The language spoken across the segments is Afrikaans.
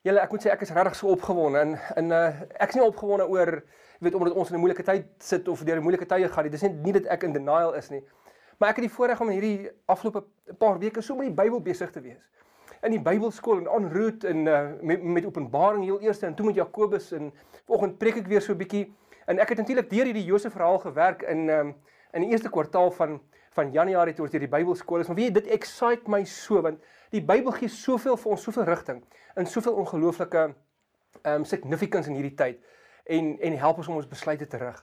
Julle, ek moet sê ek is regtig so opgewonde en en uh, ek is nie opgewonde oor weet omdat ons in 'n moeilike tyd sit of deur 'n moeilike tye gaan nie. Dis nie nie dat ek in denial is nie. Maar ek het die voorreg om in hierdie afgelope paar weke so met die Bybel besig te wees. In die Bybelskool en en roet en uh, met met Openbaring heel eerste en toe met Jakobus en vanoggend preek ek weer so 'n bietjie en ek het natuurlik deur hierdie Josef verhaal gewerk in um, in die eerste kwartaal van van Januarie toe ons deur die Bybelskool is. Maar weet jy, dit excite my so want die Bybel gee soveel vir ons, soveel rigting in soveel ongelooflike um significance in hierdie tyd en en help ons om ons besluite te rig.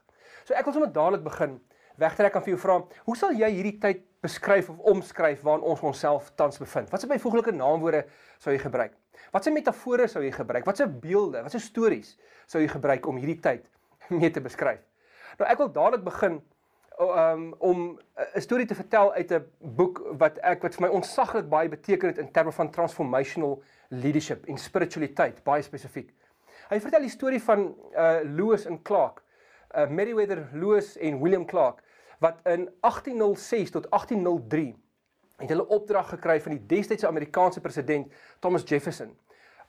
So ek wil sommer dadelik begin wegtrek aan vir jou vra, hoe sal jy hierdie tyd beskryf of omskryf waarin ons onsself tans bevind? Watse byvoeglike naamwoorde sou jy gebruik? Watse metafore sou jy gebruik? Watse beelde, watse stories sou jy gebruik om hierdie tyd mee te beskryf? Nou ek wil dadelik begin um, om 'n storie te vertel uit 'n boek wat ek wat vir my ontsaglik baie beteken het in terme van transformational leadership en spiritualiteit, baie spesifiek. Hy vertel die storie van uh Lewis en Clark, uh Meriwether Lewis en William Clark wat in 1806 tot 1803 het hulle opdrag gekry van die destydse Amerikaanse president Thomas Jefferson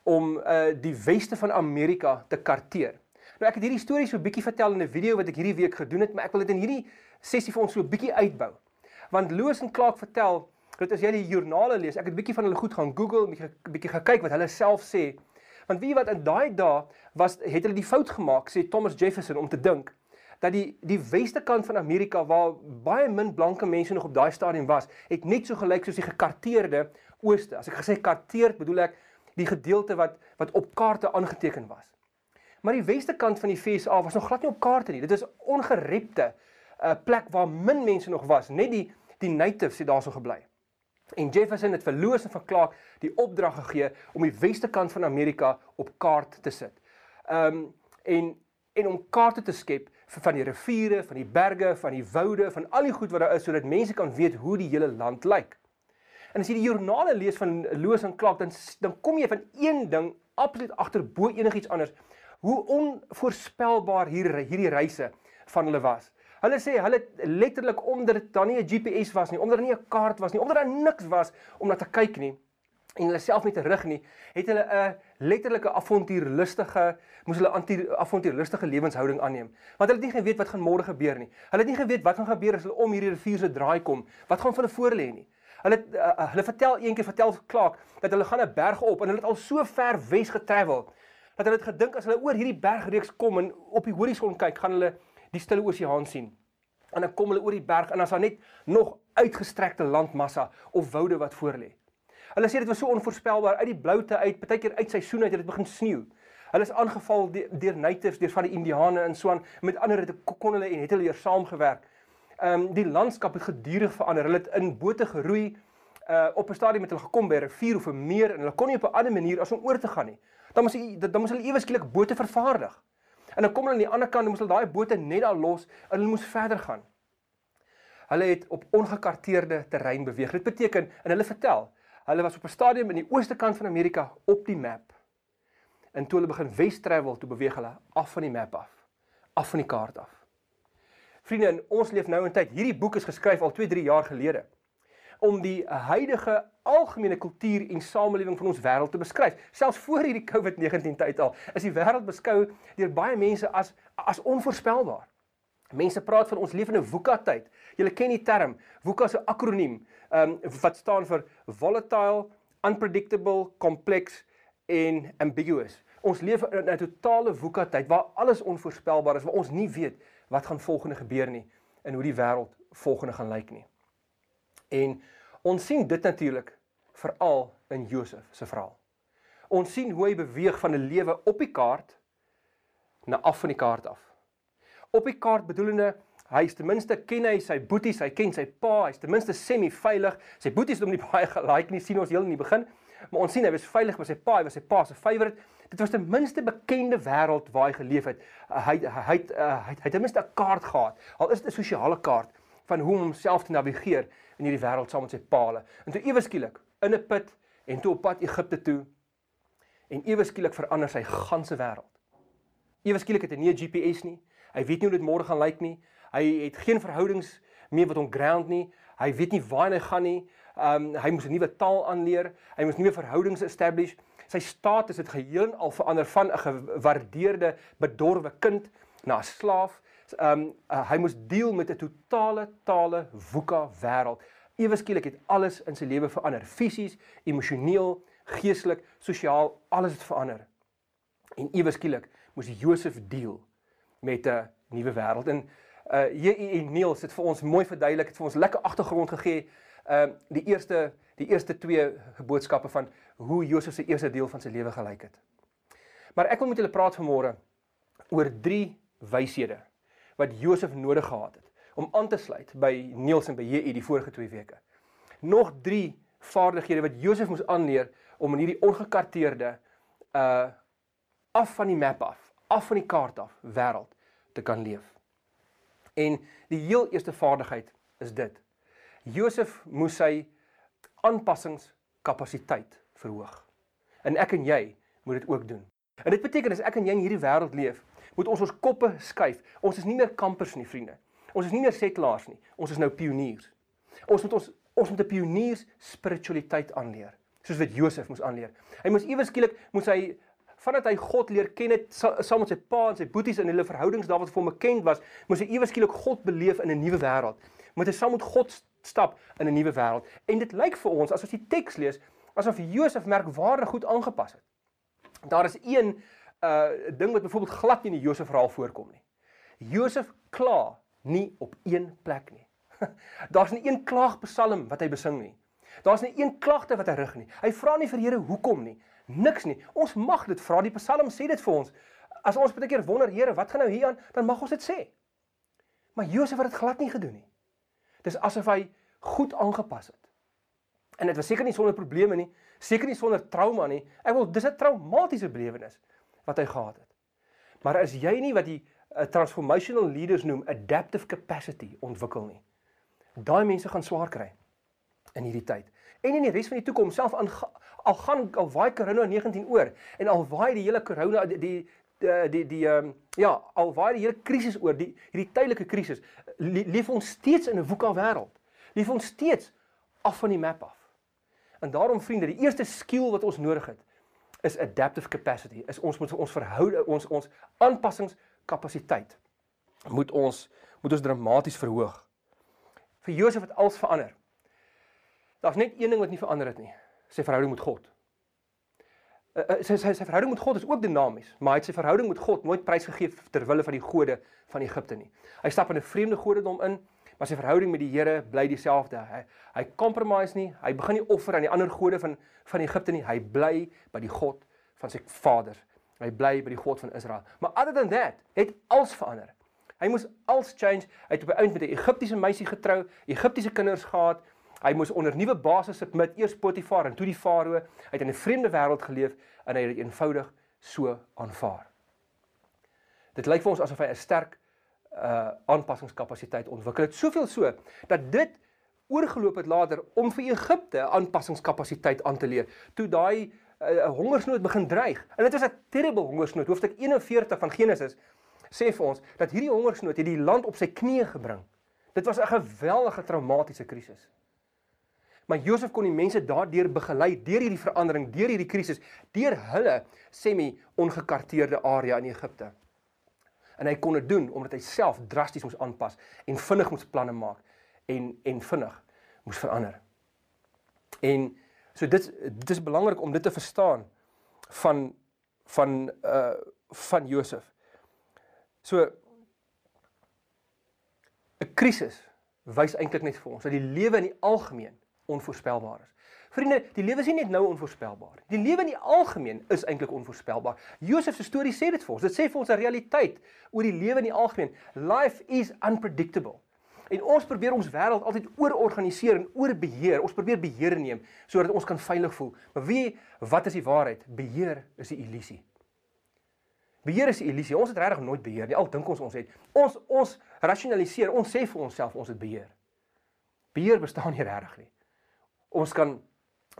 om uh die weste van Amerika te karteer. Nou ek het hierdie storie so 'n bietjie vertel in 'n video wat ek hierdie week gedoen het, maar ek wil dit in hierdie sessie vir ons so 'n bietjie uitbou. Want Loos en Clark vertel dat as jy die joernale lees, ek het 'n bietjie van hulle goed gaan Google, 'n bietjie gekyk wat hulle self sê. Want wie wat in daai dae was het hulle die fout gemaak, sê Thomas Jefferson om te dink dat die die weste kant van Amerika waar baie min blanke mense nog op daai stadium was, het net so gelyk soos die gekarteerde ooste. As ek gesê karteerd, bedoel ek die gedeelte wat wat op kaarte aangeteken was. Maar die weste kant van die VSA was nog glad nie op kaarte nie. Dit is ongerepte 'n uh, plek waar min mense nog was, net die die natives het daarso gebly. En Jefferson het verloos en verklaar die opdrag gegee om die weste kant van Amerika op kaart te sit. Um, en en om kaarte te skep van die riviere, van die berge, van die woude, van al die goed wat daar is sodat mense kan weet hoe die hele land lyk. En as jy die joernale lees van Loos en Clark dan dan kom jy van een ding absoluut agter bo enigiets anders hoe onvoorspelbaar hier hierdie reise van hulle was. Hulle sê hulle letterlik omdat dit dan nie 'n GPS was nie, omdat daar nie 'n kaart was nie, omdat daar niks was om na te kyk nie en hulle self nie te rig nie, het hulle 'n letterlike avontuurlustige, moes hulle avontuurlustige lewenshouding aanneem. Want hulle het nie geweet wat gaan môre gebeur nie. Hulle het nie geweet wat gaan gebeur as hulle om hierdie rivier se draai kom. Wat gaan vir hulle voor lê nie. Hulle uh, hulle vertel eendag vertel klaak dat hulle gaan 'n berg op en hulle het al so ver wes getravel dat hulle het gedink as hulle oor hierdie bergreeks kom en op die horison kyk, gaan hulle die stille oseaan sien. En dan kom hulle oor die berg en as daar net nog uitgestrekte landmassa of woude wat voor lê. Hulle sê dit was so onvoorspelbaar uit die bloute uit, baie keer uit seisoen uit het dit begin sneeu. Hulle is aangeval deur natives, deur van die indiane en so aan. Met ander het kon hulle en het hulle weer saamgewerk. Ehm um, die landskap het gedurig verander. Hulle het in bote geroei uh op 'n stadium met hulle gekom by 'n rivier of 'n meer en hulle kon nie op 'n ander manier as om oor te gaan nie. Dan moes hy dan moes hulle ewe skielik bote vervaardig. En dan kom hulle aan die ander kant, moes hulle daai bote net daar los en hulle moes verder gaan. Hulle het op ongekarteerde terrein beweeg. Dit beteken en hulle vertel, hulle was op 'n stadium in die ooste kant van Amerika op die map. En toe hulle begin wes travel, toe beweeg hulle af van die map af, af van die kaart af. Vriende, ons leef nou in tyd. Hierdie boek is geskryf al 2-3 jaar gelede om die huidige algemene kultuur en samelewing van ons wêreld te beskryf. Selfs voor hierdie COVID-19 tyd al is die wêreld beskou deur baie mense as as onvoorspelbaar. Mense praat van ons lewende VUCA tyd. Julle ken die term. VUCA is 'n akroniem um, wat staan vir volatile, unpredictable, complex en ambiguous. Ons leef in 'n totale VUCA tyd waar alles onvoorspelbaar is, waar ons nie weet wat gaan volgende gebeur nie en hoe die wêreld volgende gaan lyk nie. En ons sien dit natuurlik veral in Josef se verhaal. Ons sien hoe hy beweeg van 'n lewe op die kaart na af van die kaart af. Op die kaart bedoelende hy is ten minste ken hy sy boeties, hy ken sy pa, hy's ten minste semi veilig. Sy boeties het hom nie baie gelike nie, sien ons heel in die begin, maar ons sien hy was veilig by sy pa, hy was sy pa se favourite. Dit was ten minste bekende wêreld waar hy geleef het. Hy hy hy het hy het ten minste 'n kaart gehad. Al is dit 'n sosiale kaart van hoe om homself te navigeer in hierdie wêreld saam met sy paal. En toe ewe skielik in 'n put en toe op pad Egipte toe en ewe skielik verander sy ganse wêreld. Ewe skielik het hy nie 'n GPS nie. Hy weet nie hoe dit môre gaan lyk nie. Hy het geen verhoudings meer wat hom ground nie. Hy weet nie waar hy gaan nie. Um hy moes 'n nuwe taal aanleer. Hy moes nuwe verhoudings establish. sy status het geheel al verander van 'n gewaardeerde, bedorwe kind na 'n slaaf. Ehm um, uh, hy moes deel met 'n totale tale woeka wêreld. Ewe skielik het alles in sy lewe verander, fisies, emosioneel, geestelik, sosiaal, alles het verander. En ewe skielik moes Josef deel met 'n nuwe wêreld. En uh J.E. Niels het vir ons mooi verduidelik, het vir ons lekker agtergrond gegee. Ehm uh, die eerste die eerste twee boodskappe van hoe Josef se eerste deel van sy lewe gelyk het. Maar ek wil met julle praat vanmôre oor drie wyshede wat Josef nodig gehad het om aan te sluit by Niels en by J.E. die vorige twee weke. Nog drie vaardighede wat Josef moes aanleer om in hierdie ongekarteerde uh af van die map af, af van die kaart af wêreld te kan leef. En die heel eerste vaardigheid is dit. Josef moes sy aanpassingskapasiteit verhoog. En ek en jy moet dit ook doen. En dit beteken as ek en jy in hierdie wêreld leef, moet ons ons koppe skuif. Ons is nie meer kampers nie, vriende. Ons is nie meer setlaars nie. Ons is nou pioniers. Ons moet ons ons moet 'n pioniers spiritualiteit aanleer, soos wat Josef moes aanleer. Hy moes ewe skielik moes hy vandat hy God leer ken het saam met sy pa en sy boeties in hulle verhoudings daar wat vir hom bekend was, moes hy ewe skielik God beleef in 'n nuwe wêreld. Moet hy saam met God stap in 'n nuwe wêreld. En dit lyk vir ons as ons die teks lees asof Josef merkwaardig goed aangepas het. Daar is een uh ding wat byvoorbeeld glad nie in die Josef verhaal voorkom nie. Josef kla nie op een plek nie. Daar's nie een klaagpsalm wat hy besing nie. Daar's nie een klagte wat hy rig nie. Hy vra nie vir Here hoekom nie niks nie. Ons mag dit vra. Die Psalm sê dit vir ons. As ons baie keer wonder, Here, wat gaan nou hier aan? Dan mag ons dit sê. Maar Josef het dit glad nie gedoen nie. Dis asof hy goed aangepas het. En dit was seker nie sonder probleme nie, seker nie sonder trauma nie. Ek wil dis 'n traumatiese belewenis wat hy gehad het. Maar as jy nie wat die uh, transformational leaders noem adaptive capacity ontwikkel nie, daai mense gaan swaar kry in hierdie tyd. En in die res van die toekoms self aan al gaan al waai corona 19 oor en al waai die hele corona die die die die ehm um, ja, al waai die hele krisis oor, die hierdie tydelike krisis, leef ons steeds in 'n woeka wêreld. Leef ons steeds af van die map af. En daarom vriende, die eerste skill wat ons nodig het is adaptive capacity. Is ons moet ons verhoud ons ons aanpassingskapasiteit moet ons moet ons dramaties verhoog. Vir Josef het alles verander. Daar's net een ding wat nie verander het nie sy verhouding met God. Uh, sy sy sy verhouding met God is ook dinamies, maar hy het sy verhouding met God nooit prysgegee ter wille van die gode van Egipte nie. Hy stap in 'n vreemde godedom in, maar sy verhouding met die Here bly dieselfde. Hy hy compromise nie, hy begin nie offer aan die ander gode van van Egipte nie. Hy bly by die God van sy vader. Hy bly by die God van Israel. Maar other than that, het alles verander. Hy moes alles change. Hy het op 'n eind met 'n Egiptiese meisie getrou, Egiptiese kinders gehad. Hy moes onder nuwe basis sit met eers Potifar en toe die Farao. Hy het in 'n vreemde wêreld geleef en hy het dit eenvoudig so aanvaar. Dit lyk vir ons asof hy 'n sterk uh aanpassingskapasiteit ontwikkel het, soveel so dat dit oorgeloop het later om vir Egipte aanpassingskapasiteit aan te leer. Toe daai uh, hongersnood begin dreig. En dit was 'n terrible hongersnood. Hoofstuk 41 van Genesis sê vir ons dat hierdie hongersnood het die land op sy knieë gebring. Dit was 'n geweldige traumatiese krisis. Maar Josef kon die mense daardeur begelei deur hierdie verandering, deur hierdie krisis, deur hulle semi-ongekarteerde area in Egipte. En hy kon dit doen omdat hy self drasties moes aanpas en vinnig moes planne maak en en vinnig moes verander. En so dit dit is belangrik om dit te verstaan van van uh van Josef. So 'n krisis wys eintlik net vir ons dat die lewe in die algemeen onvoorspelbaar is. Vriende, die lewe is nie net nou onvoorspelbaar. Die lewe in die algemeen is eintlik onvoorspelbaar. Josef se storie sê dit vir ons. Dit sê vir ons 'n realiteit oor die lewe in die algemeen. Life is unpredictable. En ons probeer ons wêreld altyd oororganiseer en oorbeheer. Ons probeer beheer neem sodat ons kan veilig voel. Maar wie wat is die waarheid? Beheer is 'n illusie. Beheer is 'n illusie. Ons het regtig nooit beheer nie. Al dink ons ons het. Ons ons rasionaliseer. Ons sê vir onsself ons het beheer. Beheer bestaan nie regtig nie ons kan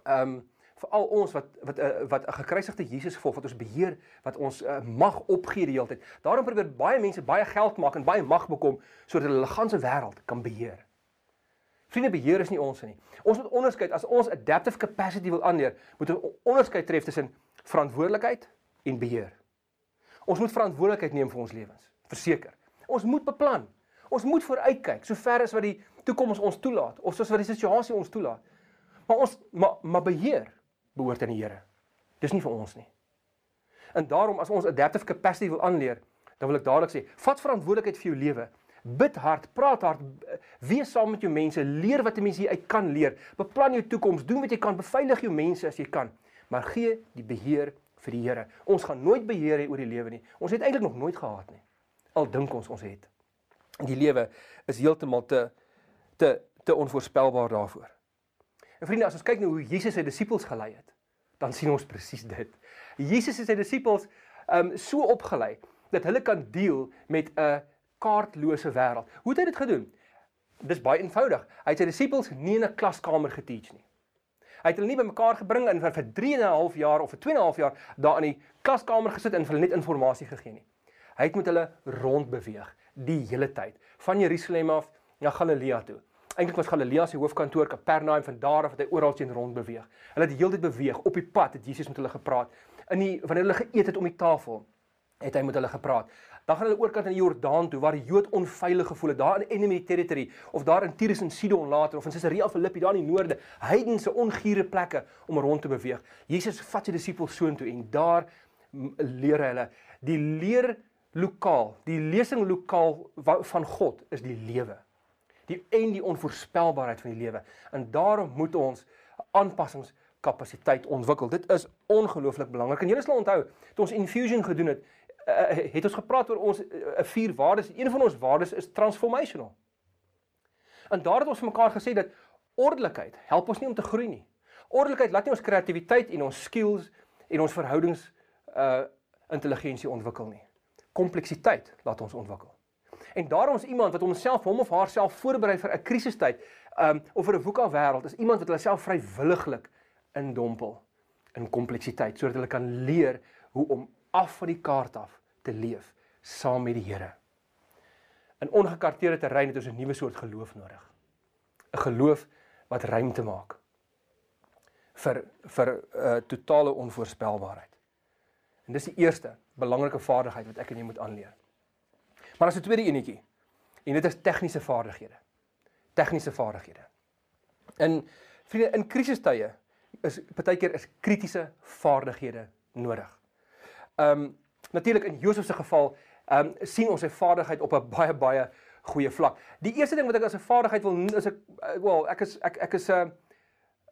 ehm um, veral ons wat wat uh, wat 'n gekruisigde Jesus gevolg wat ons beheer wat ons uh, mag opgee die hele tyd. Daarom probeer baie mense baie geld maak en baie mag bekom sodat hulle hulle ganse wêreld kan beheer. Vriende beheer is nie ons nie. Ons moet onderskei as ons adaptive capacity wil aanleer, moet ons onderskei tref tussen verantwoordelikheid en beheer. Ons moet verantwoordelikheid neem vir ons lewens, verseker. Ons moet beplan. Ons moet vooruitkyk, sover as wat die toekoms ons toelaat of soos wat die situasie ons toelaat. Maar ons maar, maar beheer behoort aan die Here. Dis nie vir ons nie. En daarom as ons adaptive capacity wil aanleer, dan wil ek dadelik sê, vat verantwoordelikheid vir jou lewe. Bid hard, praat hard, wees saam met jou mense, leer wat 'n mens hier uit kan leer. Beplan jou toekoms, doen wat jy kan, beveilig jou mense as jy kan, maar gee die beheer vir die Here. Ons gaan nooit beheer hê oor die lewe nie. Ons het eintlik nog nooit gehad nie. Al dink ons ons het. Die lewe is heeltemal te te te onvoorspelbaar daarvoor. En vriende, as ons kyk na hoe Jesus sy disippels gelei het, dan sien ons presies dit. Jesus het sy disippels um so opgelei dat hulle kan deel met 'n kaartlose wêreld. Hoe het hy dit gedoen? Dis baie eenvoudig. Hy het sy disippels nie in 'n klaskamer geteach nie. Hy het hulle nie bymekaar gebring en vir 3 en 'n half jaar of vir 2 en 'n half jaar daar in die klaskamer gesit en hulle net inligting gegee nie. Hy het met hulle rondbeweeg die hele tyd van Jerusalem af na Galilea toe. Eintlik was Galilea se hoofkantoor Kapernaum van daar af het hy oral teen rond beweeg. Hulle het die hele tyd beweeg op die pad het Jesus met hulle gepraat. In die wanneer hulle geëet het om die tafel het hy met hulle gepraat. Dan gaan hulle oorkant in die Jordaan toe waar die Jood onveilig gevoel het, daar in enemy territory of daar in Tyrus en Sidon later of in Caesarea Philippi daar in die noorde, heidense ongure plekke om rond te beweeg. Jesus vat sy disippels soontoe en daar leer hy hulle die leer lokaal, die lesing lokaal van God is die lewe. Die en die onvoorspelbaarheid van die lewe. En daarom moet ons aanpassingskapasiteit ontwikkel. Dit is ongelooflik belangrik. En julle sal onthou, toe ons infusion gedoen het, uh, het ons gepraat oor ons uh, vier waardes. Een van ons waardes is transformational. En daar het ons mekaar gesê dat ordelikheid help ons nie om te groei nie. Ordelikheid laat nie ons kreatiwiteit en ons skills en ons verhoudings uh intelligensie ontwikkel nie. Kompleksiteit laat ons ontwikkel. En daarom is iemand wat homself hom of haarself voorberei vir 'n krisistyd, um of vir 'n VUCA wêreld, is iemand wat hulle self vrywilliglik indompel in kompleksiteit sodat hulle kan leer hoe om af van die kaart af te leef saam met die Here. In ongekarteerde terrein het ons 'n nuwe soort geloof nodig. 'n Geloof wat ruimte maak vir vir 'n uh, totale onvoorspelbaarheid. En dis die eerste belangrike vaardigheid wat ek en jy moet aanleer. Maar as 'n tweede enetjie. En dit is tegniese vaardighede. Tegniese vaardighede. In vriende in krisistye is baie keer is kritiese vaardighede nodig. Ehm um, natuurlik in Josef se geval ehm um, sien ons sy vaardigheid op 'n baie baie goeie vlak. Die eerste ding wat ek as 'n vaardigheid wil is ek eh, wel ek is ek ek is 'n uh, eh,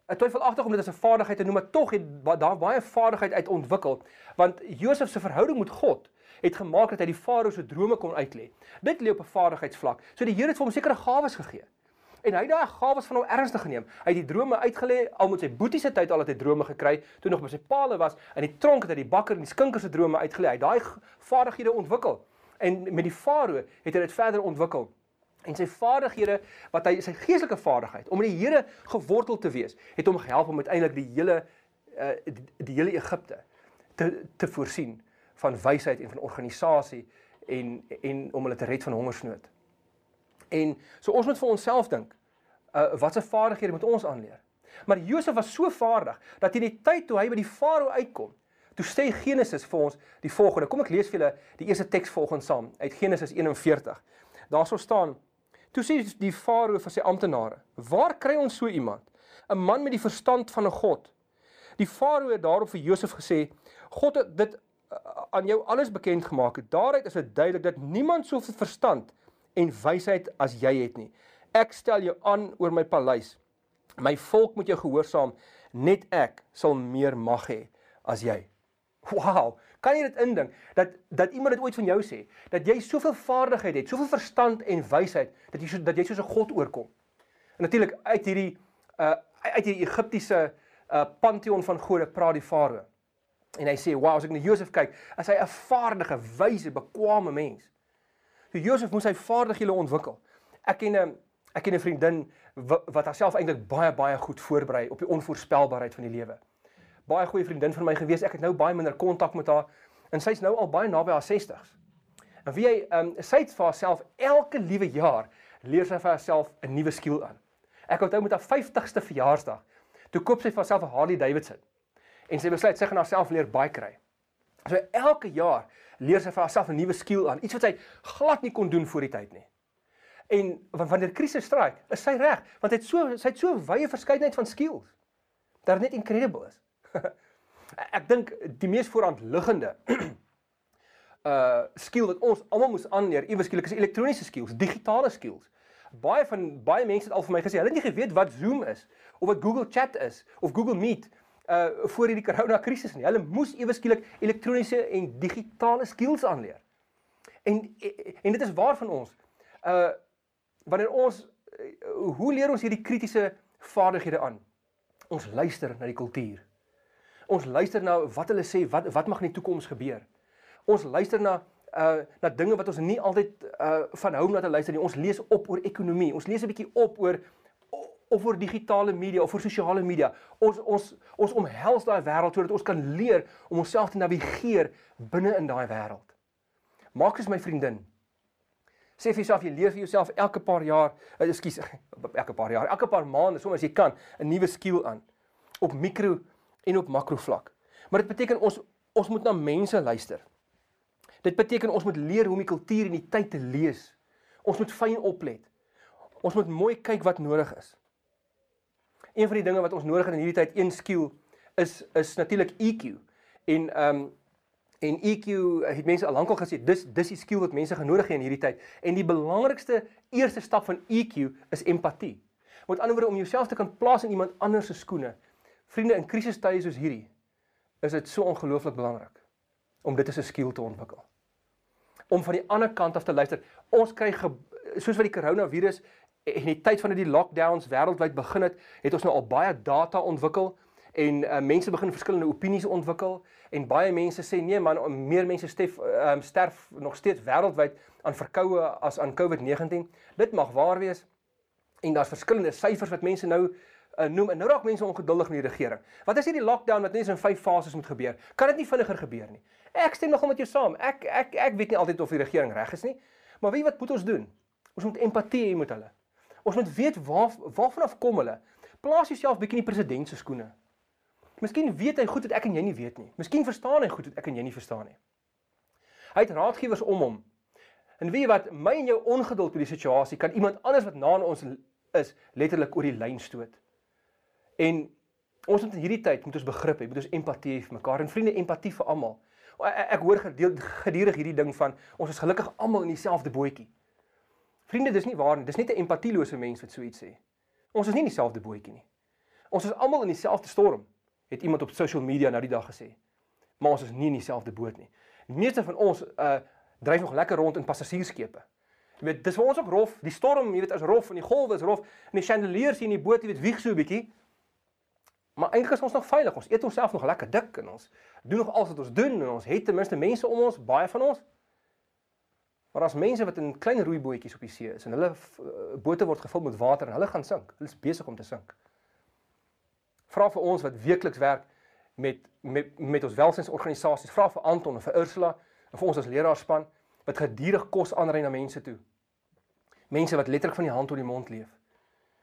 ek twyfelagtig om dit as 'n vaardigheid te noem, maar tog het daar baie vaardigheid uit ontwikkel want Josef se verhouding met God het gemaak dat hy die farao se drome kon uitlê. Dit lê op 'n vaardigheidsvlak. So die Here het vir hom sekere gawes gegee. En hy het daai gawes van hom ernstig geneem. Hy het die drome uitgelê al met sy boetie se tyd al het hy drome gekry toe nog by sy paale was in die tronk het hy die bakker en die skinker se drome uitgelê. Hy het daai vaardighede ontwikkel. En met die farao het hy dit verder ontwikkel. En sy vaardighede wat hy sy geestelike vaardigheid om met die Here gewortel te wees, het hom gehelp om uiteindelik die hele uh, die, die hele Egipte te te voorsien van wysheid en van organisasie en en om hulle te red van hongersnood. En so ons moet vir onsself dink, uh watse vaardighede moet ons aanleer? Maar Josef was so vaardig dat in die tyd toe hy by die farao uitkom, toe sê Genesis vir ons die volgende. Kom ek lees vir julle die eerste teks volgens saam uit Genesis 41. Daarso staan: Toe sê die farao vir sy amptenare: "Waar kry ons so iemand? 'n Man met die verstand van 'n God." Die farao het daarop vir Josef gesê: "God het dit aan jou alles bekend gemaak. Daaruit is dit duidelik dat niemand soveel verstand en wysheid as jy het nie. Ek stel jou aan oor my paleis. My volk moet jou gehoorsaam. Net ek sal meer mag hê as jy. Wow, kan jy dit indink dat dat iemand dit ooit van jou sê dat jy soveel vaardigheid het, soveel verstand en wysheid dat jy so dat jy soos 'n god oorkom. En natuurlik uit hierdie uh uit hierdie Egiptiese uh pantheon van gode praat die farao. En hy sê, "Wow, as ek na Josef kyk, is hy 'n vaardige, wyse, bekwame mens." So Josef moes sy vaardighede ontwikkel. Ek ken 'n ek ken 'n vriendin wat haarself eintlik baie baie goed voorberei op die onvoorspelbaarheid van die lewe. Baie goeie vriendin van my gewees. Ek het nou baie minder kontak met haar en sy's nou al baie naby haar 60's. En wie hy ehm um, sy het vir haarself elke liewe jaar leer sy vir haarself 'n nuwe skill aan. Ek onthou met haar 50ste verjaarsdag, toe koop sy vir haarself 'n Harley Davidson. En sy besluit sy gaan haarself leer baie kry. So elke jaar leer sy vir haarself 'n nuwe skill aan, iets wat sy glad nie kon doen voor die tyd nie. En wanneer krisis straik, is sy reg, want hy het so sy het so wye verskeidenheid van skills. Dat net incredible is. ek dink die mees voorhand liggende uh skill wat ons almal moes aanleer, iewers skielik is elektroniese skills, digitale skills. Baie van baie mense het al vir my gesê, hulle het nie geweet wat Zoom is of wat Google Chat is of Google Meet uh voor hierdie corona krisis nie. Hulle moes iewers skielik elektroniese en digitale skills aanleer. En en dit is waar van ons. Uh wanneer ons uh, hoe leer ons hierdie kritiese vaardighede aan? Ons luister na die kultuur. Ons luister na wat hulle sê, wat wat mag in die toekoms gebeur. Ons luister na uh na dinge wat ons nie altyd uh van hou om na te luister nie. Ons lees op oor ekonomie. Ons lees 'n bietjie op oor of oor digitale media of oor sosiale media. Ons ons ons omhels daai wêreld sodat ons kan leer om onsself te navigeer binne in daai wêreld. Maak as my vriendin. Sê vir jouself jy leer vir jouself elke paar jaar, uh, ekskuus, elke paar jaar, elke paar maande soms as jy kan, 'n nuwe skill aan op mikro en op makro vlak. Maar dit beteken ons ons moet na mense luister. Dit beteken ons moet leer hoe om die kultuur en die tyd te lees. Ons moet fyn oplet. Ons moet mooi kyk wat nodig is. Een van die dinge wat ons nodig het in hierdie tyd, een skill is is natuurlik EQ. En ehm um, en EQ het mense al lankal gesê dis dis die skill wat mense genodig het in hierdie tyd. En die belangrikste eerste stap van EQ is empatie. Met ander woorde om jouself te kan plaas in iemand anders se skoene Vriende in krisistye soos hierdie is dit so ongelooflik belangrik om dit as 'n skill te ontwikkel. Om van die ander kant af te luister. Ons kry soos wat die koronavirus en die tyd van die lockdowns wêreldwyd begin het, het ons nou al baie data ontwikkel en uh, mense begin verskillende opinies ontwikkel en baie mense sê nee man, meer mense sterf um, sterf nog steeds wêreldwyd aan verkoue as aan COVID-19. Dit mag waar wees. En daar's verskillende syfers wat mense nou uh, noem en nou raak mense ongeduldig met die regering. Wat as hierdie lockdown wat net in 5 fases moet gebeur? Kan dit nie vinniger gebeur nie? Ek stem nogal met jou saam. Ek ek ek weet nie altyd of die regering reg is nie. Maar weet jy wat moet ons doen? Ons moet empatie hê met hulle. Ons moet weet waar waarvan af kom hulle. Plaas jouself bietjie in die president se skoene. Miskien weet hy goed wat ek en jy nie weet nie. Miskien verstaan hy goed wat ek en jy nie verstaan nie. Hy het raadgewers om hom. En weet jy wat, my en jou ongeduld oor die situasie kan iemand anders wat na ons is letterlik oor die lyn stoot. En ons moet in hierdie tyd moet ons begrip hê, moet ons empatie vir mekaar en vriende empatie vir almal. Ek, ek hoor gedurig hierdie ding van ons is gelukkig almal in dieselfde bootjie. Vriende, dis nie waar nie. Dis net 'n empatielose mens wat so iets sê. Ons is nie in dieselfde bootjie nie. Ons is almal in dieselfde storm, het iemand op social media nou die dag gesê. Maar ons is nie in dieselfde boot nie. Die meeste van ons uh dryf nog lekker rond in passasiersskepe. Jy weet, dis vir ons ook rof. Die storm, jy weet, is rof en die golwe is rof en die chandeliers hier in die boot, jy weet, wieg so 'n bietjie. Maar eintlik is ons nog veilig. Ons eet onsself nog lekker dik en ons doen nog alles wat ons doen en ons het ten minste mense om ons, baie van ons. Maar as mense wat in klein roeibootjies op die see is en hulle uh, bote word gevul met water en hulle gaan sink. Hulle is besig om te sink. Vra vir ons wat weekliks werk met met met ons welsynsorganisasies, vra vir Anton en vir Ursula en vir ons as leraarspan wat gedurig kos aanry na mense toe. Mense wat letterlik van die hand tot die mond leef.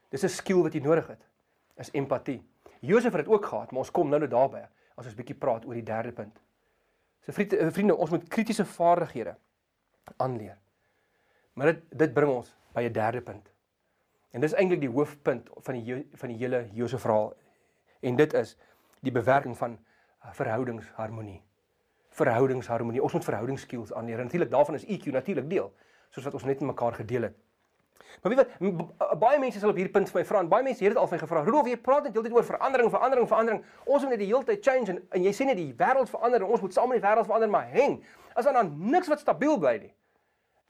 Dis 'n skill wat jy nodig het. Is empatie. Josef het dit ook gehad, maar ons kom nou net daarby as ons bietjie praat oor die derde punt. So vriende, eh, vriende, ons moet kritiese vaardighede aanleer. Maar dit dit bring ons by 'n derde punt. En dis eintlik die hoofpunt van die van die hele Josef verhaal. En dit is die bewerking van eh, verhoudingsharmonie. Verhoudingsharmonie. Ons moet verhoudingsskills aanleer. Natuurlik daarvan is EQ natuurlik deel, soos wat ons net met mekaar gedeel het. Maar weet wat, baie mense sal op hierdie punt vir my vra en baie mense het dit al van gevra. Rudolf, jy praat net heeltyd oor verandering, verandering, verandering. Ons moet net die hele tyd change en, en jy sê net die wêreld verander en ons moet saam met die wêreld verander, maar heng, as dan niks wat stabiel bly nie.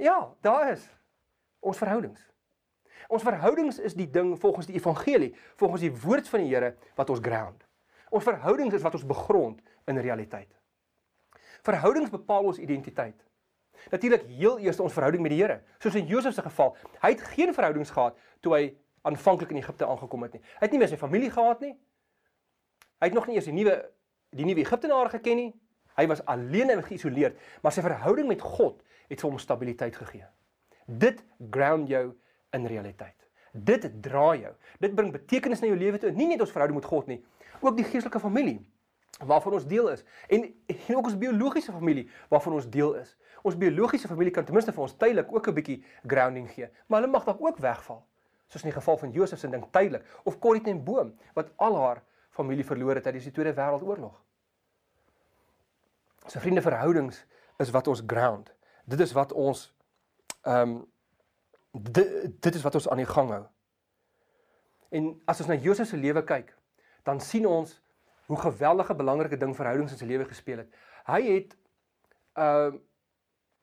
Ja, daar is ons verhoudings. Ons verhoudings is die ding volgens die evangelie, volgens die woord van die Here wat ons ground. Ons verhoudings is wat ons begrond in realiteit. Verhoudings bepaal ons identiteit. Natuurlik heel eers ons verhouding met die Here. Soos in Josef se geval, hy het geen verhoudings gehad toe hy aanvanklik in Egipte aangekom het nie. Hy het nie meer sy familie gehad nie. Hy het nog nie eers die nuwe die nuwe Egiptenare geken nie. Hy was alleen en geïsoleerd, maar sy verhouding met God het vir hom stabiliteit gegee. Dit ground jou in realiteit. Dit dra jou. Dit bring betekenis na jou lewe toe, nie net ons verhouding met God nie, ook die geestelike familie. Waarvan ons deel is en en ook ons biologiese familie waarvan ons deel is. Ons biologiese familie kan ten minste vir ons tydelik ook 'n bietjie grounding gee, maar hulle mag dalk ook wegval. Soos in die geval van Josef se ding tydelik of Corrie ten Boom wat al haar familie verloor het tydens die Tweede Wêreldoorlog. So vriende verhoudings is wat ons ground. Dit is wat ons ehm um, dit, dit is wat ons aan die gang hou. En as ons na Josef se lewe kyk, dan sien ons hoe geweldige belangrike ding verhoudings in sy lewe gespeel het. Hy het ehm uh,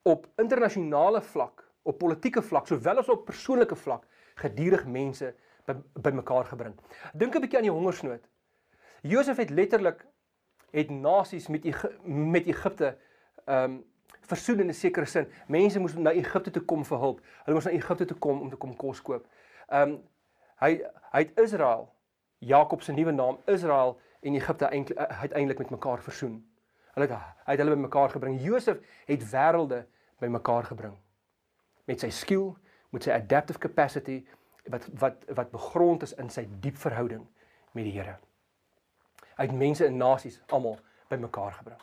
op internasionale vlak, op politieke vlak, sowel as op persoonlike vlak, gedurig mense bymekaar by gebring. Dink 'n bietjie aan die hongersnood. Josef het letterlik het nasies met met Egipte ehm um, versoen in 'n sekere sin. Mense moes na Egipte toe kom vir hulp. Hulle moes na Egipte toe kom om te kom kos koop. Ehm um, hy hy het Israel, Jakob se nuwe naam, Israel en Egipte uh, uiteindelik met mekaar versoen. Hulle het hy het hulle bymekaar gebring. Josef het wêrelde bymekaar gebring. Met sy skill, met sy adaptive capacity wat wat wat begrond is in sy diep verhouding met die Here. Hy het mense in nasies almal bymekaar gebring.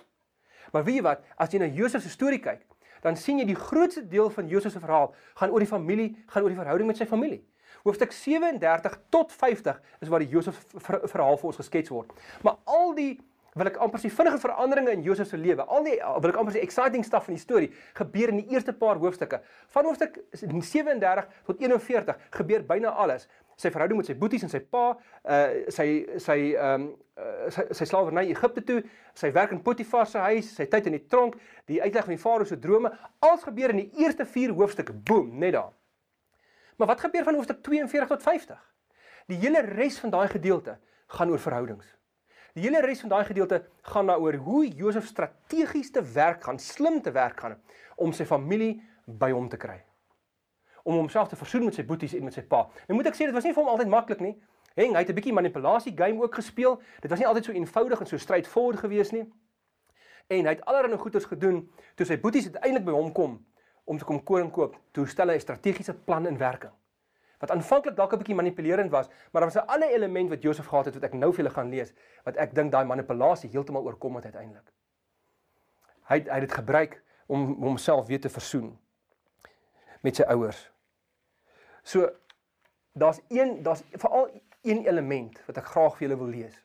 Maar weet jy wat, as jy na Josef se storie kyk, dan sien jy die grootste deel van Josef se verhaal gaan oor die familie, gaan oor die verhouding met sy familie. Hoofstuk 37 tot 50 is waar die Josef verhaal vir ons geskets word. Maar al die wil ek amper sê vinnige veranderinge in Josef se lewe. Al die wil ek amper sê exciting stuff van die storie gebeur in die eerste paar hoofstukke. Van hoofstuk 37 tot 41 gebeur byna alles sy verhouding met sy boeties en sy pa, uh sy sy ehm um, uh, sy, sy slawerny Egipte toe, sy werk in Potifar se huis, sy tyd in die tronk, die uitleg van die farao se drome, alles gebeur in die eerste 4 hoofstukke. Boom, net daar. Maar wat gebeur van hoofstuk 42 tot 50? Die hele res van daai gedeelte gaan oor verhoudings. Die hele res van daai gedeelte gaan daaroor hoe Josef strategies te werk gaan, slim te werk gaan om sy familie by hom te kry om homself te versoen met sy boeties en met sy pa. Nou moet ek sê dit was nie vir hom altyd maklik nie. Heng, hy het 'n bietjie manipulasie game ook gespeel. Dit was nie altyd so eenvoudig en so straightforward gewees nie. En hy het allerlei goeders gedoen toe sy boeties uiteindelik by hom kom om te kom koring koop. Toe stel hy 'n strategiese plan in werking. Wat aanvanklik dalk 'n bietjie manipulerend was, maar daar was 'n ander element wat Josef gehad het wat ek nou vir julle gaan lees, wat ek dink daai manipulasie heeltemal oorkom het uiteindelik. Hy hy het dit gebruik om homself weer te versoen met sy ouers. So daar's een daar's veral een element wat ek graag vir julle wil lees.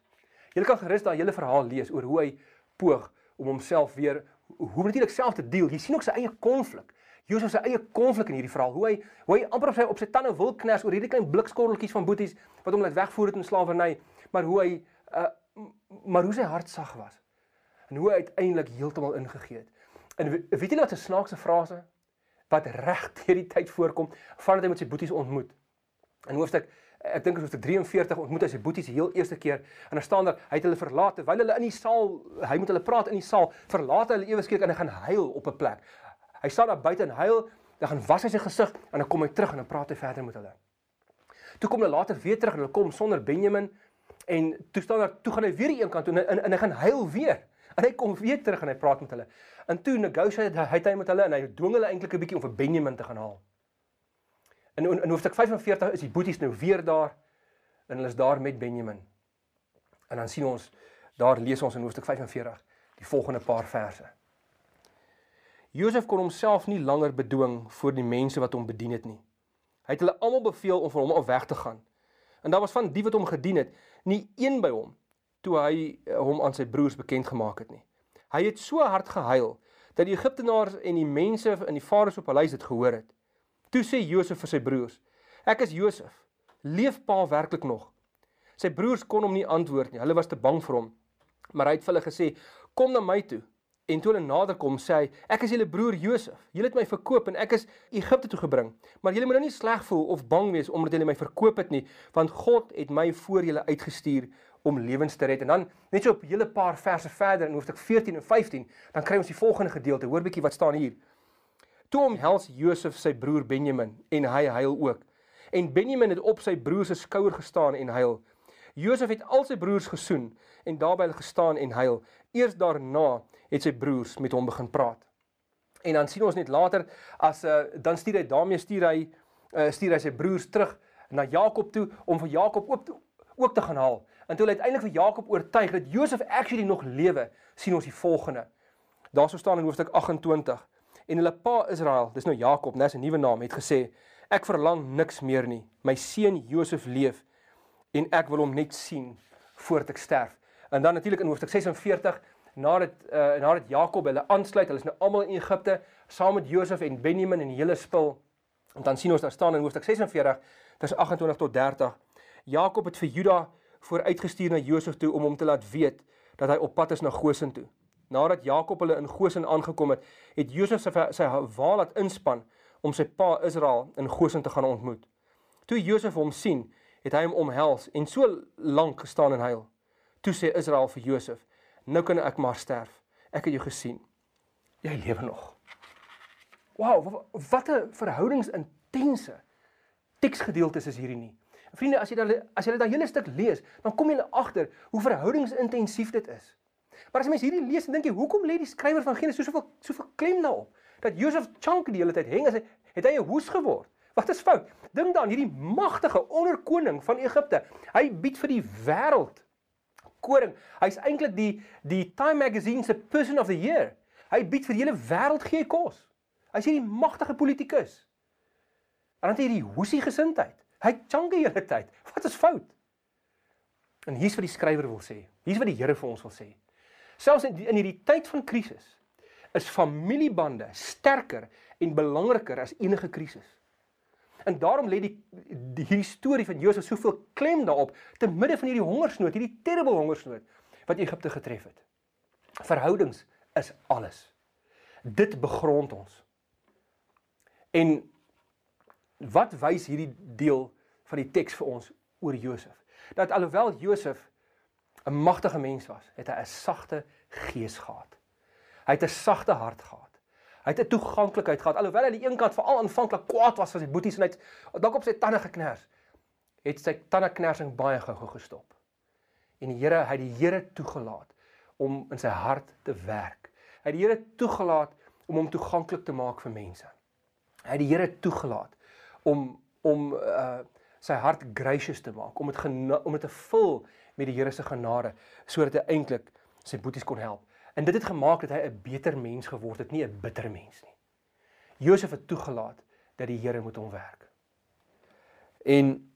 Julle kan gerus daai hele verhaal lees oor hoe hy poog om homself weer hoe natuurlik self te deel. Jy sien ook sy eie konflik. Josef se eie konflik in hierdie verhaal. Hoe hy hoe hy amper op sy op sy tande wil kners oor hierdie klein blikskorreltjies van boeties wat hom laat wegvoer het in slawerny, maar hoe hy uh maar hoe sy hart sag was. En hoe hy uiteindelik heeltemal ingegee het. En weet julle wat 'n snaakse frase wat reg deur die tyd voorkom vandat hy met sy boeties ontmoet. In hoofstuk ek dink is hoofstuk 43 ontmoet hy sy boeties heel eerste keer en dan staan daar hy het hulle verlaat terwyl hulle in die saal hy moet hulle praat in die saal verlaat hulle ewe skielik en hy gaan huil op 'n plek. Hy staan daar buite en huil, dan gaan was hy sy gesig en dan kom hy terug en dan praat hy verder met hulle. Toe kom hulle later weer terug en hulle kom sonder Benjamin en toe staan daar toe gaan hy weer die een kant toe en, en, en hy gaan huil weer. En hy kom weer terug en hy praat met hulle. En toe negotiate hy hy met hulle en hy dwing hulle eintlik 'n bietjie om vir Benjamin te gaan haal. In in, in hoofstuk 45 is die boeties nou weer daar en hulle is daar met Benjamin. En dan sien ons daar lees ons in hoofstuk 45 die volgende paar verse. Josef kon homself nie langer bedwing voor die mense wat hom bedien het nie. Hy het hulle almal beveel om van hom af weg te gaan. En daar was van die wat hom gedien het, nie een by hom toe hy eh, hom aan sy broers bekend gemaak het nie. Hy het so hard gehuil dat die Egiptenaars en die mense in die farao se paleis dit gehoor het. Toe sê Josef vir sy broers: "Ek is Josef. Leef pa werklik nog?" Sy broers kon hom nie antwoord nie. Hulle was te bang vir hom. Maar hy het vir hulle gesê: "Kom na my toe." En toe hulle nader kom, sê hy: "Ek is julle broer Josef. Julle het my verkoop en ek is Egipte toe gebring. Maar julle moet nou nie sleg voel of bang wees omdat julle my verkoop het nie, want God het my voor julle uitgestuur om lewens te red. En dan net so op 'n hele paar verse verder in hoofstuk 14 en 15, dan kry ons die volgende gedeelte. Hoor bietjie wat staan hier. Toe omhels Josef sy broer Benjamin en hy huil ook. En Benjamin het op sy broer se skouer gestaan en huil. Josef het al sy broers gesoen en daarby hulle gestaan en huil. Eers daarna het sy broers met hom begin praat. En dan sien ons net later as uh, dan stuur hy daarmee stuur hy uh, stuur hy sy broers terug na Jakob toe om vir Jakob ook ook te gaan haal En toe hulle uiteindelik vir Jakob oortuig dat Josef actually nog lewe, sien ons die volgende. Daarso staan in hoofstuk 28 en hulle pa Israel, dis nou Jakob, net 'n nuwe naam, het gesê ek verlang niks meer nie. My seun Josef leef en ek wil hom net sien voordat ek sterf. En dan natuurlik in hoofstuk 46 nadat uh, nadat Jakob hulle aansluit, hulle is nou almal in Egipte saam met Josef en Benjamin en die hele spul. En dan sien ons daar staan in hoofstuk 46 vers 28 tot 30. Jakob het vir Juda vooruitgestuur na Josef toe om hom te laat weet dat hy op pad is na Gosen toe. Nadat Jakob hulle in Gosen aangekom het, het Josef sy sy wa laat inspan om sy pa Israel in Gosen te gaan ontmoet. Toe Josef hom sien, het hy hom omhels en so lank gestaan en huil. Toe sê Israel vir Josef: "Nou kan ek maar sterf. Ek het jou gesien. Jy lewe nog." Wow, wat 'n verhoudingsintense teksgedeeltes is hierdie nie. Vriende, as jy dan as jy daai hele stuk lees, dan kom jy agter hoe verhoudingsintensief dit is. Maar as jy mens hierdie lees, dan dink jy, hoekom lê die skrywer van Genesis soveel soveel klem daarop? Dat Josef chunk die hele tyd hang as hy het hy 'n hoes geword. Wat is fout? Dink dan hierdie magtige onderkoning van Egipte. Hy bied vir die wêreld koring. Hy's eintlik die die Time Magazine se person of the year. Hy bied vir die hele wêreld gee kos. Hy's hierdie magtige politikus. En dan het hy hierdie hoesie gesindheid. Hy change die hele tyd. Wat is fout? En hier's wat die skrywer wil sê. Hier's wat die Here vir ons wil sê. Selfs in die, in hierdie tyd van krisis is familiebande sterker en belangriker as enige krisis. En daarom lê die, die hierdie storie van Josef soveel klem daarop te midde van hierdie hongersnood, hierdie terrible hongersnood wat Egipte getref het. Verhoudings is alles. Dit begrond ons. En wat wys hierdie deel van die teks vir ons oor Josef? Dat alhoewel Josef 'n magtige mens was, het hy 'n sagte gees gehad. Hy het 'n sagte hart gehad. Hy het 'n toeganklikheid gehad alhoewel hy aan die een kant veral aanvanklik kwaad was vir sy boeties en hy het dalk op sy tande geknars. Het sy tande knersing baie gou-gou gestop. En die Here, hy het die Here toegelaat om in sy hart te werk. Hy het die Here toegelaat om hom toeganklik te maak vir mense. Hy het die Here toegelaat om om uh sy hart gracious te maak, om dit om dit te vul met die Here se genade sodat hy eintlik sy boeties kon help. En dit het gemaak dat hy 'n beter mens geword het, nie 'n bitter mens nie. Josef het toegelaat dat die Here moet hom werk. En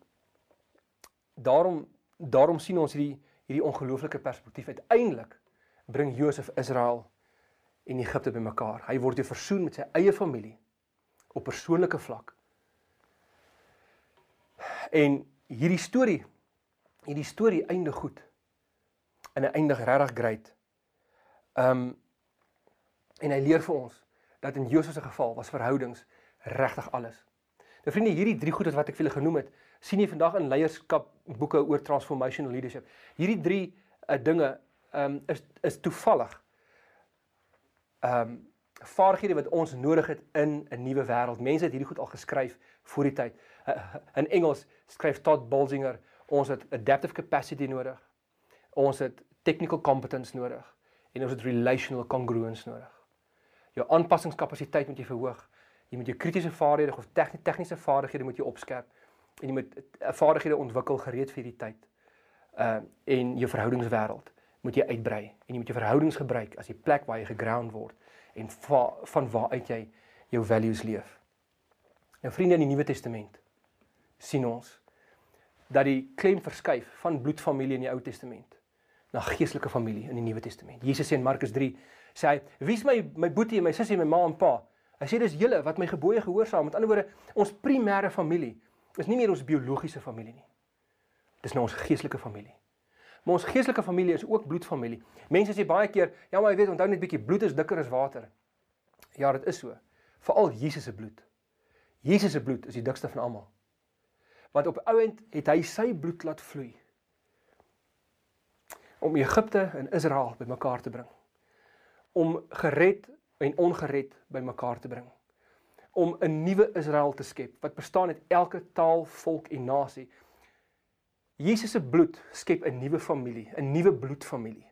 daarom daarom sien ons hierdie hierdie ongelooflike perspektief uiteindelik bring Josef Israel en Egipte bymekaar. Hy word weer versoen met sy eie familie op persoonlike vlak. En hierdie storie hierdie storie eindig goed. En hy eindig regtig great. Ehm um, en hy leer vir ons dat in Josef se geval was verhoudings regtig alles. Nou vriende, hierdie drie goedes wat ek vir julle genoem het, sien jy vandag in leierskap boeke oor transformational leadership. Hierdie drie uh, dinge ehm um, is is toevallig ehm um, vaardighede wat ons nodig het in 'n nuwe wêreld. Mense het hierdie goed al geskryf voor die tyd. Uh, in Engels skryf Todd Bolsinger, ons het adaptive capacity nodig. Ons het technical competence nodig en ons het relational congruence nodig. Jou aanpassingskapasiteit moet jy verhoog. Jy moet jou kritiese vaardighede of tegniese vaardighede moet jy opskerp en jy moet eh, vaardighede ontwikkel gereed vir hierdie tyd. Uh en jou verhoudingswêreld moet jy uitbrei en jy moet jou verhoudings gebruik as die plek waar jy geground word en va, van waar uit jy jou values leef. Nou vriende in die Nuwe Testament sien ons dat die klem verskuif van bloedfamilie in die Ou Testament na geestelike familie in die Nuwe Testament. Jesus sê in Markus 3 sê hy: "Wie is my my boetie, my sussie, my ma en pa?" Hy sê dis julle wat my gebooie gehoorsaam. Met ander woorde, ons primêre familie is nie meer ons biologiese familie nie. Dis nou ons geestelike familie. Maar ons geestelike familie is ook bloedfamilie. Mense sê baie keer, ja maar jy weet, onthou net bietjie bloed is dikker as water. Ja, dit is so. Veral Jesus se bloed. Jesus se bloed is die dikste van almal. Want op ouend het hy sy bloed laat vloei om Egipte en Israel bymekaar te bring. Om gered en ongered bymekaar te bring. Om 'n nuwe Israel te skep wat bestaan uit elke taal, volk en nasie. Jesus se bloed skep 'n nuwe familie, 'n nuwe bloedfamilie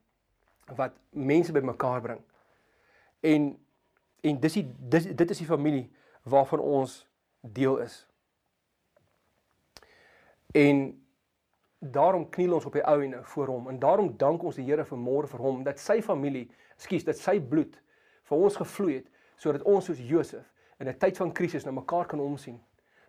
wat mense bymekaar bring. En en dis die dis, dit is die familie waarvan ons deel is. En daarom kniel ons op die ou en voor hom en daarom dank ons die Here vir môre vir hom dat sy familie, ekskuus, dat sy bloed vir ons gevloei het sodat ons soos Josef in 'n tyd van krisis na mekaar kan omsien.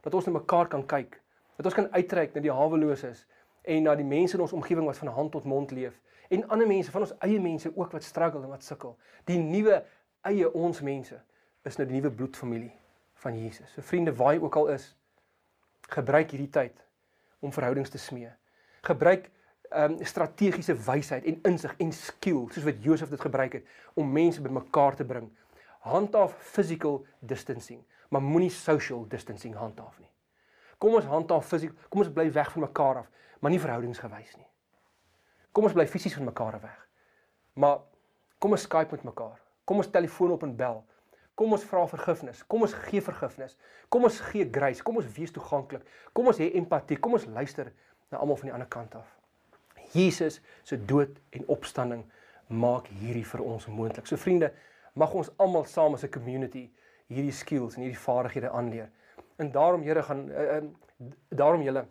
Dat ons na mekaar kan kyk. Dat ons kan uitreik na die haweloses en na die mense in ons omgewing wat van hand tot mond leef en ander mense van ons eie mense ook wat struggle en wat sukkel. Die nuwe eie ons mense is nou die nuwe bloedfamilie van Jesus. So vriende, waar jy ook al is, gebruik hierdie tyd om verhoudings te smee. Gebruik ehm um, strategiese wysheid en insig en skill soos wat Josef dit gebruik het om mense bymekaar te bring. Handhaaf physical distancing, maar moenie social distancing handhaaf nie. Kom ons handhaaf fisiek, kom ons bly weg van mekaar af, maar nie verhoudingsgewys nie. Kom ons bly fisies van mekaar weg. Maar kom ons Skype met mekaar. Kom ons telefoon op en bel. Kom ons vra vergifnis. Kom ons gee vergifnis. Kom ons gee grace. Kom ons wees toeganklik. Kom ons hê empatie. Kom ons luister na almal van die ander kant af. Jesus se dood en opstanding maak hierdie vir ons moontlik. So vriende, mag ons almal saam as 'n community hierdie skills en hierdie vaardighede aanleer. En daarom Here gaan uh, uh, daarom julle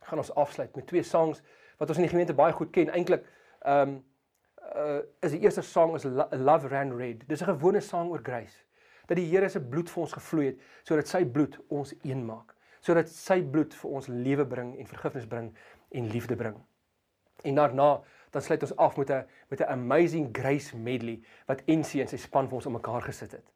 gaan ons afsluit met twee songs wat ons in die gemeente baie goed ken. Eintlik ehm um, uh, is die eerste sang is Love Ran Red. Dis 'n gewone sang oor grace. Dat die Here se bloed vir ons gevloei het sodat sy bloed ons een maak. Sodat sy bloed vir ons lewe bring en vergifnis bring en liefde bring. En daarna dan sluit ons af met 'n met 'n amazing grace medley wat NC en sy span vir ons om mekaar gesit het.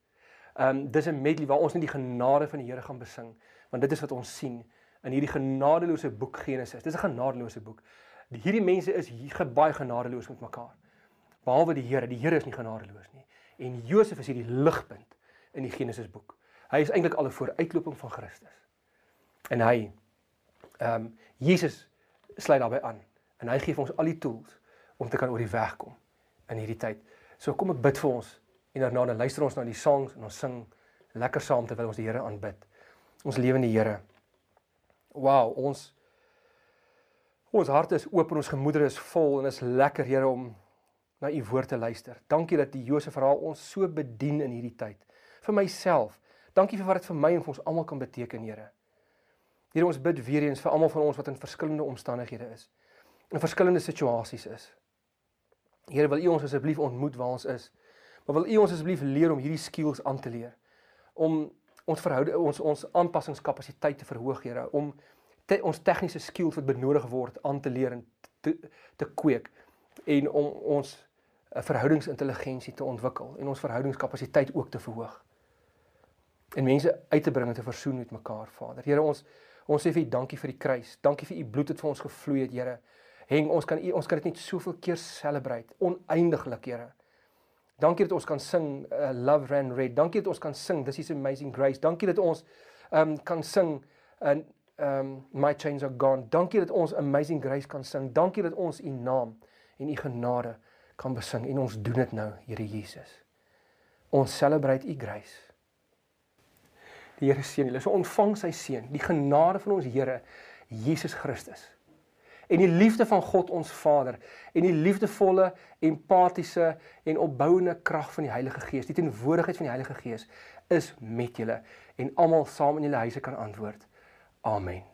Um dis 'n medley waar ons net die genade van die Here gaan besing, want dit is wat ons sien in hierdie genadeloose boek Genesis. Dis 'n genadeloose boek. Hierdie mense is hier baie genadeloos met mekaar. Behalwe die Here, die Here is nie genadeloos nie. En Josef is hierdie ligpunt in die Genesis boek. Hy is eintlik al 'n vooruitloping van Christus. En hy ehm um, Jesus sluit daarbey aan en hy gee vir ons al die tools om te kan oor die weg kom in hierdie tyd. So kom ek bid vir ons en daarna dan luister ons na die songs en ons sing lekker saam terwyl ons die Here aanbid. Ons lewende Here. Wow, ons ons harte is oop en ons gemoedere is vol en is lekker Here om na u woord te luister. Dankie dat die Josef verhaal ons so bedien in hierdie tyd. Vir myself. Dankie vir wat dit vir my en vir ons almal kan beteken, Here. Here ons bid weer eens vir almal van ons wat in verskillende omstandighede is. In verskillende situasies is. Here wil U ons asseblief ontmoet waar ons is. Maar wil U ons asseblief leer om hierdie skills aan te leer. Om ons verhouding ons ons aanpassingskapasiteit te verhoog, Here, om te, ons tegniese skills wat benodig word aan te leer en te te kweek en om ons 'n verhoudingsintelligensie te ontwikkel en ons verhoudingskapasiteit ook te verhoog. En mense uit te bring en te versoen met mekaar, Vader. Here, ons ons sê vir U dankie vir die kruis. Dankie vir U bloed wat vir ons gevloei het, Here. Heng, ons kan ons kan dit net soveel keer celebrate, oneindiglik, Here. Dankie dat ons kan sing uh, Love Ran Red. Dankie dat ons kan sing This is Amazing Grace. Dankie dat ons um, kan sing en ehm um, My Chains Are Gone. Dankie dat ons Amazing Grace kan sing. Dankie dat ons U naam en U genade kan besing en ons doen dit nou, Here Jesus. Ons celebrate U grace. Die Here seën julle. So ontvang sy seën, die genade van ons Here Jesus Christus en die liefde van God ons Vader en die liefdevolle, empatiese en opbouende krag van die Heilige Gees, die teenwoordigheid van die Heilige Gees is met julle en almal saam in julle huise kan antwoord. Amen.